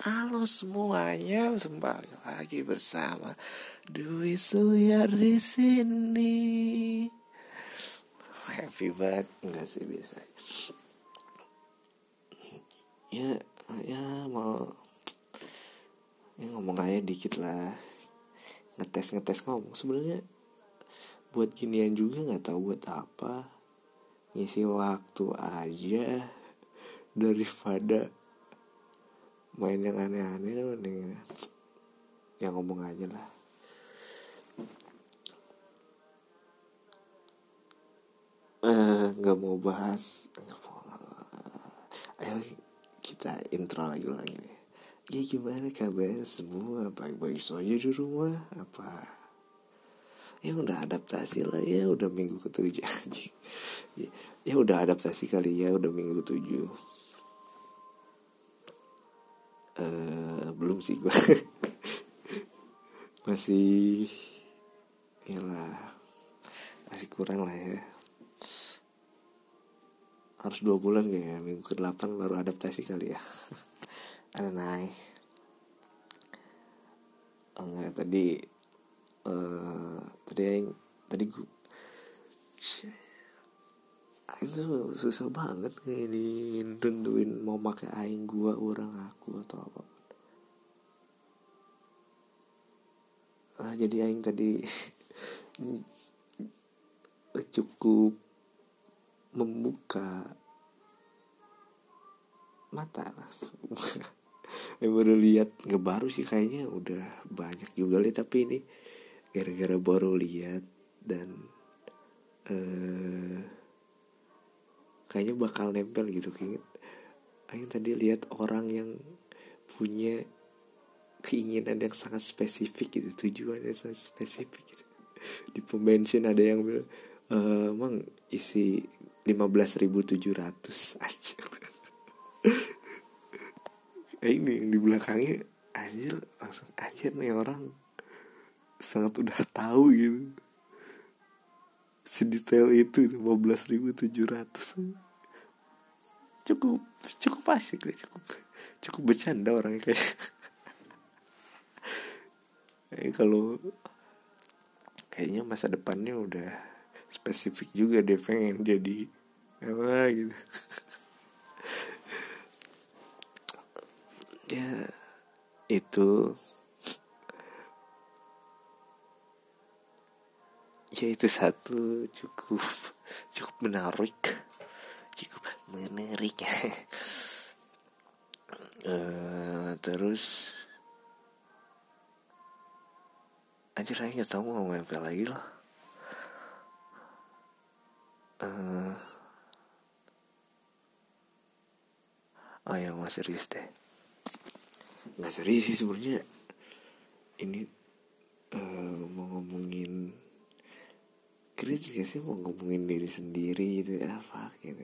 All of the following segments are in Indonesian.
Halo semuanya, kembali lagi bersama Dwi Suyar di sini. Happy banget enggak sih biasa. Ya, ya mau ya ngomong aja dikit lah. Ngetes ngetes ngomong sebenarnya buat ginian juga nggak tahu buat apa ngisi waktu aja daripada main yang aneh-aneh mending yang ngomong aja lah. Eh nggak mau bahas. Ayo kita intro lagi lagi nih. Ya gimana kabar semua? Baik-baik saja di rumah apa? Ya udah adaptasi lah ya udah minggu ketujuh. Ya, ya udah adaptasi kali ya udah minggu ketujuh uh, belum sih gue masih lah masih kurang lah ya. Harus dua bulan kayaknya minggu ke delapan baru adaptasi kali ya. Ada naik. Oh, enggak tadi uh, tadi yang tadi gue itu susah banget kayak di nentuin mau pakai aing gua orang aku atau apa. Nah, jadi aing tadi cukup membuka mata langsung yang baru lihat nggak sih kayaknya udah banyak juga nih tapi ini gara-gara baru lihat dan eh, kayaknya bakal nempel gitu kayak Aing tadi lihat orang yang punya keinginan yang sangat spesifik gitu tujuan yang sangat spesifik gitu. Di pembensin ada yang bilang e, emang isi 15.700 aja. Ini yang di belakangnya anjir langsung anjir nih orang. Sangat udah tahu gitu sedetail itu itu 15.700 cukup cukup asik deh cukup cukup bercanda orangnya kayak. Eh kalau kayaknya masa depannya udah spesifik juga dia pengen jadi apa gitu. Ya itu ya itu satu. Cukup cukup menarik. Cukup menarik. Uh, terus anjir saya nggak tahu mau ngomong lagi loh uh, oh ya mau serius deh. Nggak serius sih sebenarnya ini uh, mau ngomongin cringe gak sih mau ngomongin diri sendiri gitu ya fuck gitu.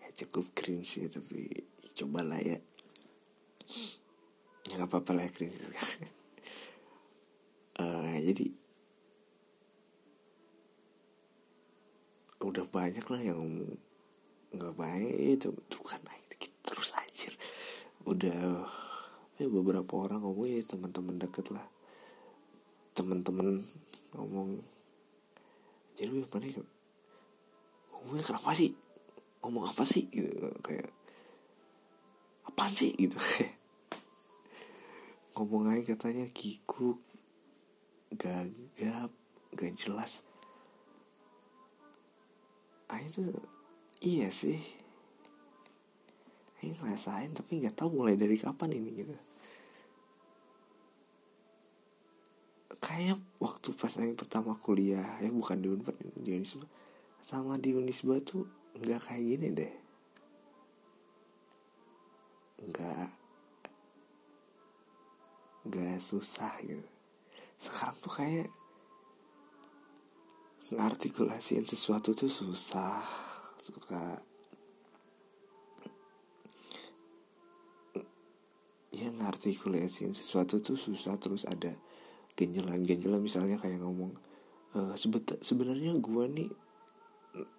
Ya cukup cringe ya tapi cobalah ya. Ya nggak apa-apa lah cringe uh, jadi udah banyak lah yang nggak baik itu tuh kan terus anjir. Udah ya beberapa orang ngomong ya teman-teman deket lah teman-teman ngomong jadi yang mana ya? ngomongnya kenapa sih? Ngomong apa sih? Gitu kayak apa sih? Gitu ngomong aja katanya kikuk gagap gak jelas. Ah itu iya sih. Ini ngerasain tapi nggak tahu mulai dari kapan ini gitu kayak waktu pas yang pertama kuliah ya bukan di Unpad di Unisba sama di Unisba tuh nggak kayak gini deh. Nggak nggak susah gitu. Sekarang tuh kayak ngartikulasiin sesuatu tuh susah suka. Ya ngartikulasiin sesuatu tuh susah terus ada genjelan-genjelan misalnya kayak ngomong e, sebenarnya gue nih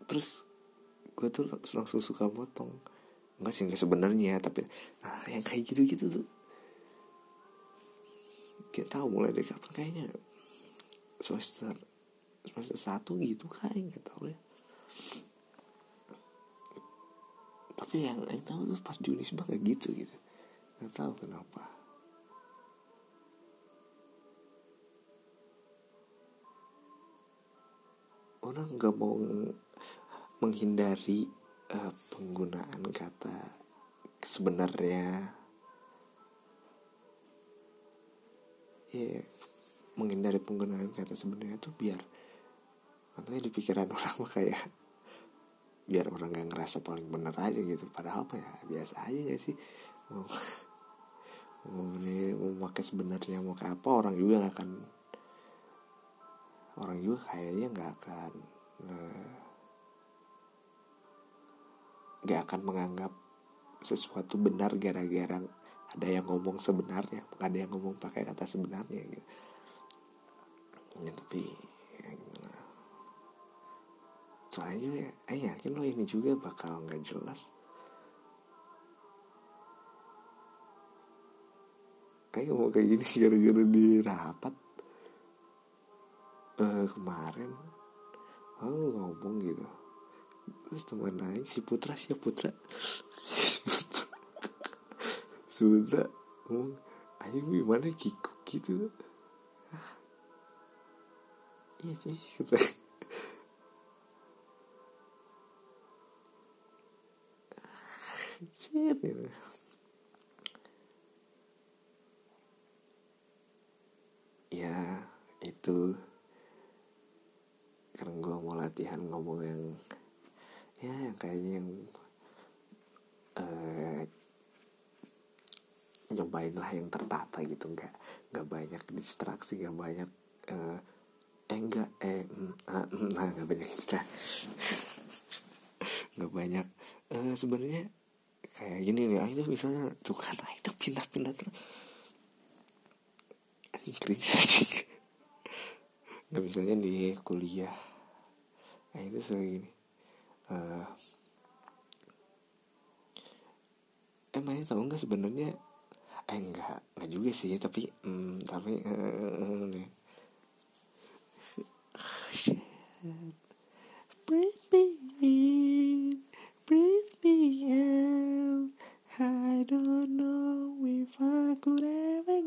terus gue tuh langsung suka motong. Enggak sih enggak sebenarnya tapi nah yang kayak gitu gitu tuh. Kita tahu mulai dari kapan kayaknya. Semester semester satu gitu kayak nggak tahu ya. Tapi yang yang tahu tuh pas di Unisba kayak gitu gitu. Nggak tahu kenapa orang nggak mau menghindari uh, penggunaan kata sebenarnya. Ya menghindari penggunaan kata sebenarnya tuh biar katanya di pikiran orang kayak biar orang gak ngerasa paling bener aja gitu. Padahal apa ya biasa aja gak sih? Mau mau, ini, mau pakai sebenarnya mau kayak apa orang juga gak akan orang juga kayaknya nggak akan eh, nggak akan menganggap sesuatu benar gara-gara ada yang ngomong sebenarnya ada yang ngomong pakai kata sebenarnya gitu. Ya, tapi ya, soalnya ya eh yakin lo ini juga bakal nggak jelas. Kayak mau kayak gini gara-gara di rapat uh, kemarin oh ngomong gitu. Terus teman lain si Putra siapa Putra. Sudah ngomong ayo gimana kikuk gitu. Iya sih kata shit gitu. ya itu karena gue mau latihan ngomong yang ya yang kayaknya yang uh, nyobain lah yang tertata gitu. Nggak nggak banyak distraksi nggak banyak uh, eh enggak eh mm, ah, mm, nah nggak banyak istilah. Nggak banyak. Uh, sebenarnya kayak gini nih ah, itu misalnya tuh kan ah, itu pindah-pindah terus. Nggak misalnya di kuliah nah itu kayak gini uh, emangnya tahu nggak sebenarnya eh enggak enggak juga sih tapi mm, tapi uh, uh, breathe me in breathe me out I don't know if I could ever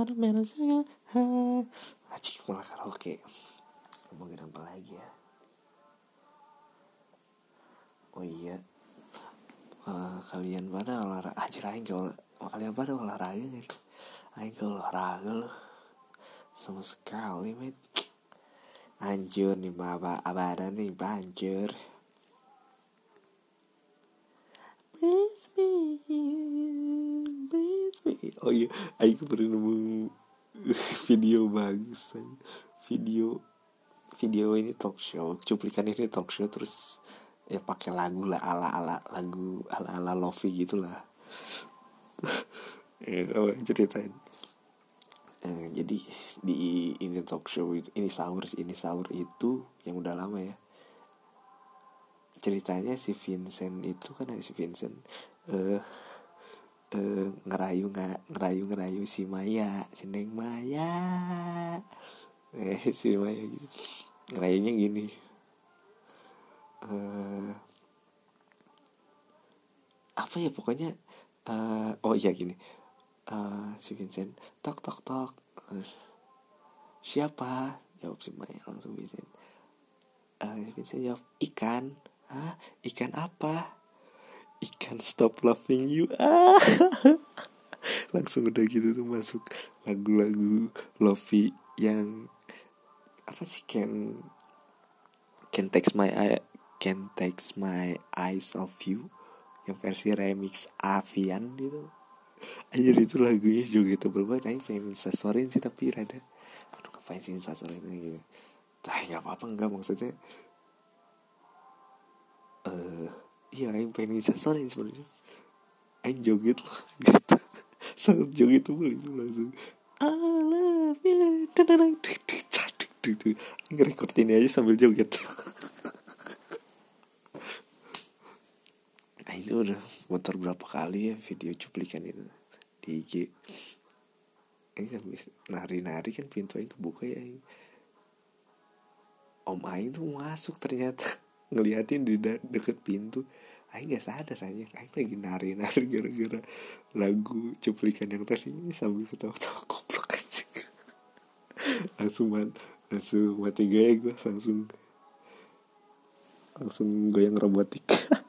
Watermelon sugar Acik malah karaoke. Ngomongin apa lagi ya. Oh iya. Uh, Kalian pada olahraga? Aja lain kalau Kalian pada olahraga gak Aing ke olahraga loh. Sama sekali met Anjur nih bapak Abadan nih me in, breathe me in. Oh iya, Aing pernah nemu video bagus Video Video ini talk show Cuplikan ini talk show Terus ya pakai lagu lah ala ala lagu ala ala lofi gitulah ya ceritain? Eh, jadi di ini talk show itu ini sahur ini sahur itu yang udah lama ya. Ceritanya si Vincent itu kan si Vincent eh uh, ngerayu nggak ngerayu ngerayu si Maya si Neng Maya. Eh si Maya gitu. Ngerayunya gini. Uh, apa ya pokoknya uh, oh iya gini. Uh, si Vincent tok tok tok. Terus siapa? Jawab si Maya langsung Vincent. Uh, Vincent jawab ikan. Ah ikan apa ikan stop loving you ah langsung udah gitu tuh masuk lagu-lagu lovey yang apa sih can can text my eye can text my eyes of you yang versi remix Avian gitu. Anjir itu lagunya juga tebel banget Ayo pengen instastorin sih tapi rada Aduh ngapain sih instastorin gitu. Tapi gak apa-apa enggak maksudnya eh iya aing pengen bisa story sebenarnya. Aing joget loh gitu. Sangat joget tuh itu langsung I love you. Aing record ini aja sambil joget. Nah itu udah muter berapa kali ya video cuplikan itu di IG ini sambil nari-nari kan pintu aing kebuka ya Om Aing tuh masuk ternyata ngeliatin di de deket pintu Aing gak sadar aja Aing lagi nari-nari gara-gara lagu cuplikan yang tadi sambil ketawa-ketawa goblok aja langsung man, langsung mati gaya gue langsung langsung goyang robotik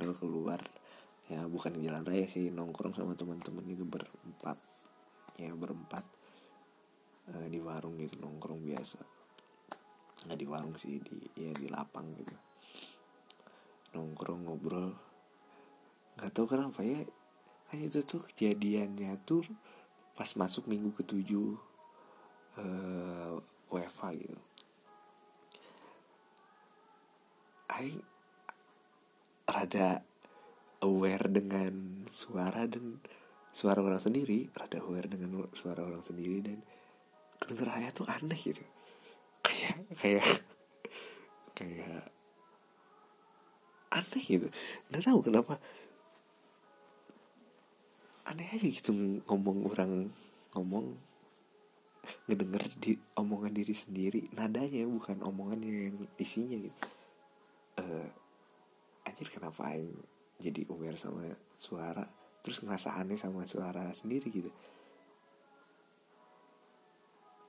bandel keluar. Ya bukan di jalan raya sih nongkrong sama teman-teman itu berempat. Ya berempat uh, di warung gitu nongkrong biasa. Nggak di warung sih di ya di lapang gitu. Nongkrong ngobrol. Nggak tahu kenapa ya hanya itu tuh kejadiannya tuh pas masuk minggu ketujuh uh, WFA gitu. Aing rada aware dengan suara dan suara orang sendiri rada aware dengan suara orang sendiri dan kedengarannya tuh aneh gitu. Kayak kayak kayak aneh gitu. Nggak tahu kenapa aneh aja gitu ngomong orang ngomong ngedenger di omongan diri sendiri. Nadanya bukan omongan yang isinya gitu. Uh, anjir kenapa Aing jadi aware sama suara? Terus ngerasa aneh sama suara sendiri gitu.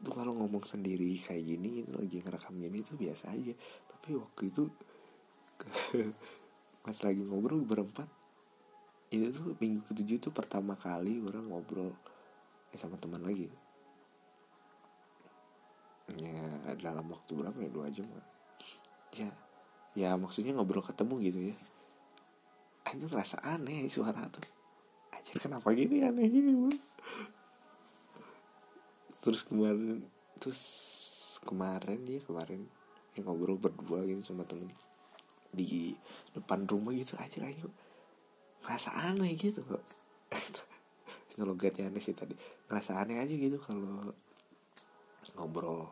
Tuh kalau ngomong sendiri kayak gini gitu lagi ngerekam gini tuh biasa aja. Tapi waktu itu pas lagi ngobrol berempat itu tuh minggu ketujuh tuh pertama kali orang ngobrol ya sama teman lagi. Ya dalam waktu berapa ya? Dua jam kan ya ya maksudnya ngobrol ketemu gitu ya. Itu ngerasa aneh suara tuh. Aja kenapa gini? Aneh gini bro? terus kemarin terus kemarin dia kemarin. Yang ngobrol berdua gitu sama temen. Di depan rumah gitu aja aja ngerasa aneh gitu kok logatnya aneh sih tadi. Ngerasa aneh aja gitu kalau ngobrol.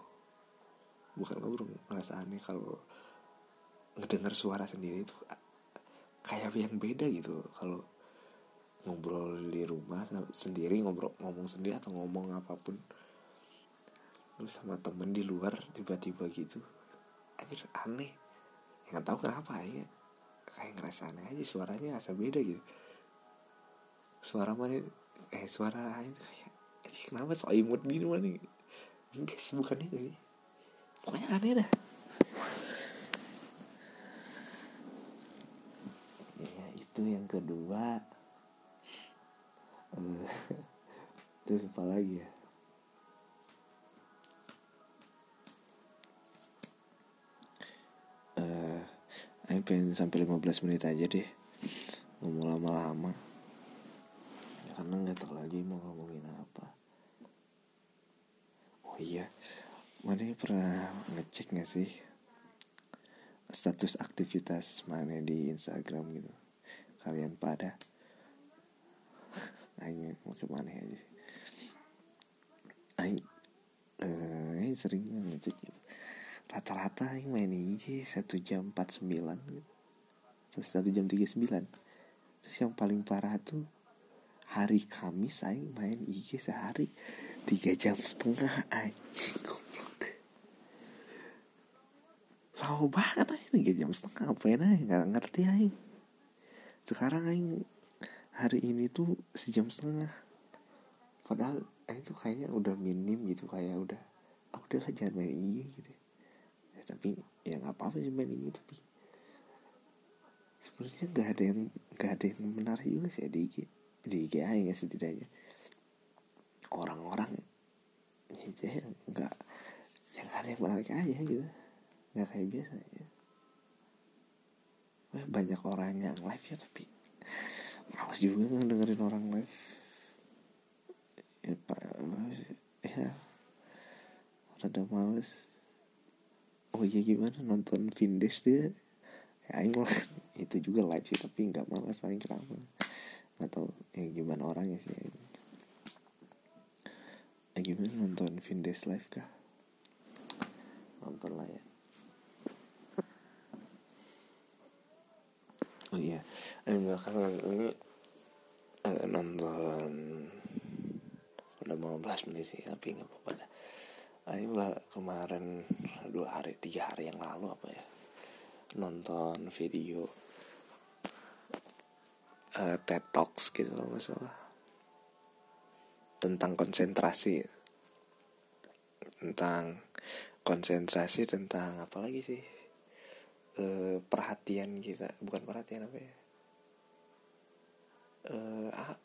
Bukan ngobrol ngerasa aneh kalau ngedengar suara sendiri itu kayak yang beda gitu. Kalau ngobrol di rumah sendiri ngobrol ngomong sendiri atau ngomong apa pun terus sama temen di luar tiba-tiba gitu anjir aneh. Nggak tahu kenapa ya. Kayak ngerasa aneh aja suaranya asa beda gitu. Suara mana eh suara itu kayak kenapa so imut gini mana? Enggak sih bukan itu pokoknya aneh dah itu yang kedua. Uh, terus apa lagi ya? Uh, pengen sampai 15 menit aja deh. Ngomong lama-lama. Ya, karena nggak tahu lagi mau ngomongin apa. Oh iya mana pernah ngecek gak sih? Status aktivitas mana di Instagram gitu kalian pada. Aing mau ke mana aja aing eh sering ngecek gitu. Rata-rata aing main IG satu jam empat sembilan gitu. Terus satu jam tiga sembilan. Terus yang paling parah tuh hari Kamis aing main IG sehari tiga jam setengah anjing goblok lama banget aja tiga jam setengah apa ya nggak ngerti aing sekarang aing hari ini tuh sejam setengah. Padahal aing tuh kayaknya udah minim gitu kayak udah ah udahlah jangan main IG gitu. Ya, tapi ya nggak apa-apa sih main IG tapi sebenarnya nggak ada yang nggak ada yang menarik juga sih di IG di IG aing ya setidaknya. Orang-orang ya nggak yang ada yang menarik aja gitu. Nggak kayak biasa banyak orang yang live ya tapi males juga dengerin orang live. Ya pak ya rada males. Oh iya gimana? Nonton Vindes dia? Ya aing itu juga live sih tapi nggak malas paling kenapa? Atau ya gimana orangnya sih ya gimana nonton Vindes live kah? Nonton lah ya oh iya aing belakangan ini uh, nonton udah mau belas menit sih tapi nggak apa-apa dah lah kemarin dua hari tiga hari yang lalu apa ya nonton video uh, TED Talks gitu kalau nggak salah. Tentang konsentrasi. Tentang konsentrasi tentang apa lagi sih uh, perhatian kita. Bukan perhatian apa ya? Uh, ah,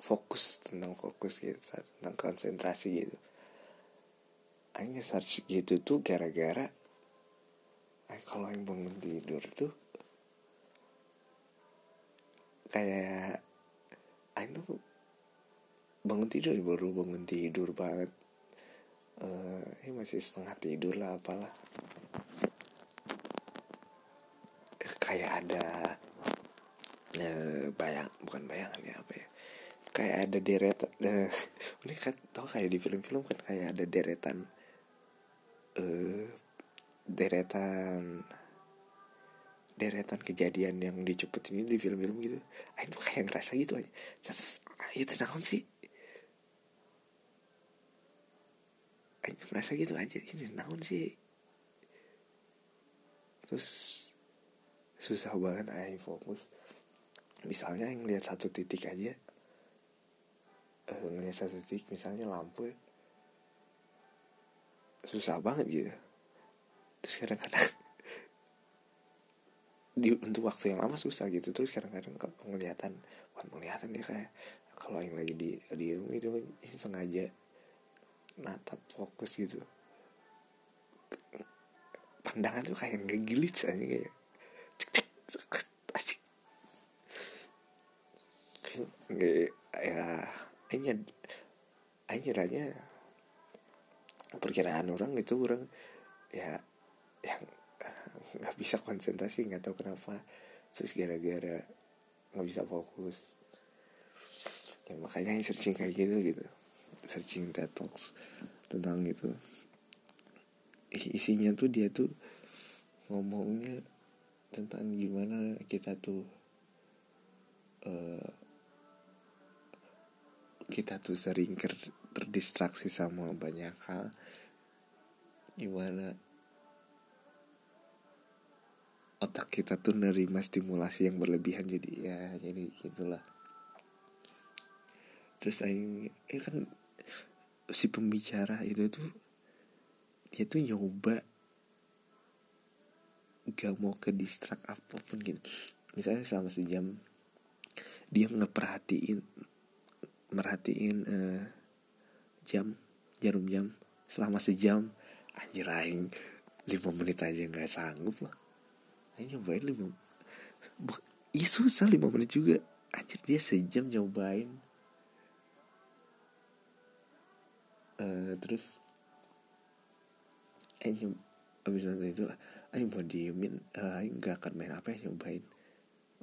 fokus tentang fokus kita tentang konsentrasi gitu. Aing search gitu tuh gara-gara kalau yang bangun tidur tuh kayak Aing tuh bangun tidur baru bangun tidur banget. Uh, ini masih setengah tidur lah apalah kayak ada uh, bayang bukan bayangan ya apa ya kayak ada deretan uh, ini kan tau kayak di film-film kan kayak ada deretan uh, deretan deretan kejadian yang dicepetin di film-film gitu. Ah itu kayak ngerasa gitu aja. Ayo tenang sih. Aja ngerasa gitu aja. Ini naon sih. Terus susah banget aja fokus. Misalnya yang lihat satu titik aja uh, ngeliat satu titik misalnya lampu ya susah banget gitu. Terus kadang-kadang di untuk waktu yang lama susah gitu. Terus kadang-kadang penglihatan bukan penglihatan dia kayak kalau yang lagi di di rumah itu sengaja natap fokus gitu. Pandangan tuh kayak ngegilit aja kayak asik. Ya hanya hanya perkiraan orang itu orang ya yang nggak bisa konsentrasi nggak tahu kenapa. Terus gara-gara nggak bisa fokus. Ya makanya searching kayak gitu gitu. Searching TED tentang itu. Isinya tuh dia tuh ngomongnya tentang gimana kita tuh uh, kita tuh sering terdistraksi sama banyak hal. Gimana otak kita tuh nerima stimulasi yang berlebihan jadi ya jadi gitulah. Terus aing ya kan si pembicara itu tuh dia tuh nyoba gak mau ke distrak apa pun gitu. Misalnya selama sejam dia ngeperhatiin merhatiin uh, jam jarum jam. Selama sejam anjir aing lima menit aja nggak sanggup lah. Ayo nyobain lima Iya susah lima menit juga. Anjir dia sejam nyobain. Uh, Terus Ayo Abis nonton itu Ayo mau diemin. Uh, Ayo gak akan main apa ya nyobain.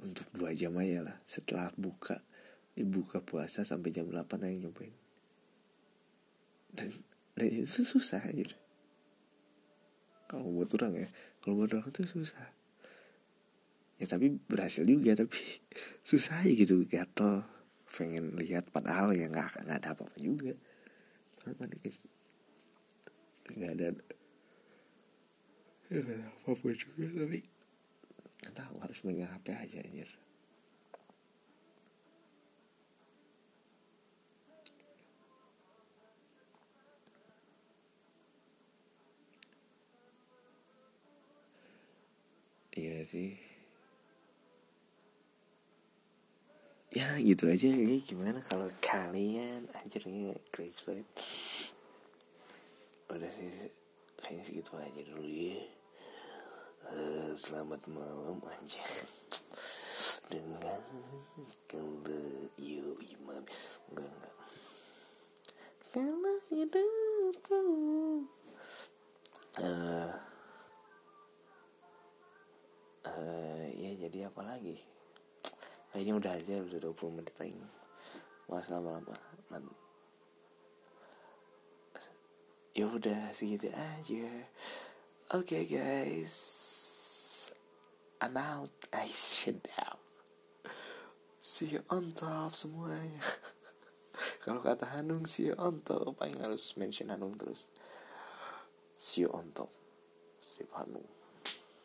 Untuk dua jam aja lah. Setelah buka Buka puasa sampai jam 8 Ayo nyobain. Dan, dan itu susah aja Kalau buat orang ya Kalau buat orang itu susah. Ya tapi berhasil juga tapi susah aja gitu. Gatel pengen lihat padahal ya nggak nggak ada apa-apa juga. Nggak ada ada apa-apa juga tapi tahu harus megang HP aja anjir. Iya sih. Ya gitu aja ini gimana kalau kalian anjir ini crazy udah sih kayaknya segitu aja dulu ya uh, selamat malam anjir dengan kembali imam. Enggak enggak. Karena hidupku. Uh, uh, ya jadi apa lagi? Kayaknya udah aja udah 20 menit paling. Mas lama-lama. Ya udah segitu aja. Oke okay, guys I'm out. I shut down. See you on top semuanya. Kalau kata Hanung see you on top. Paling harus mention Hanung terus. See you on top. Strip Hanung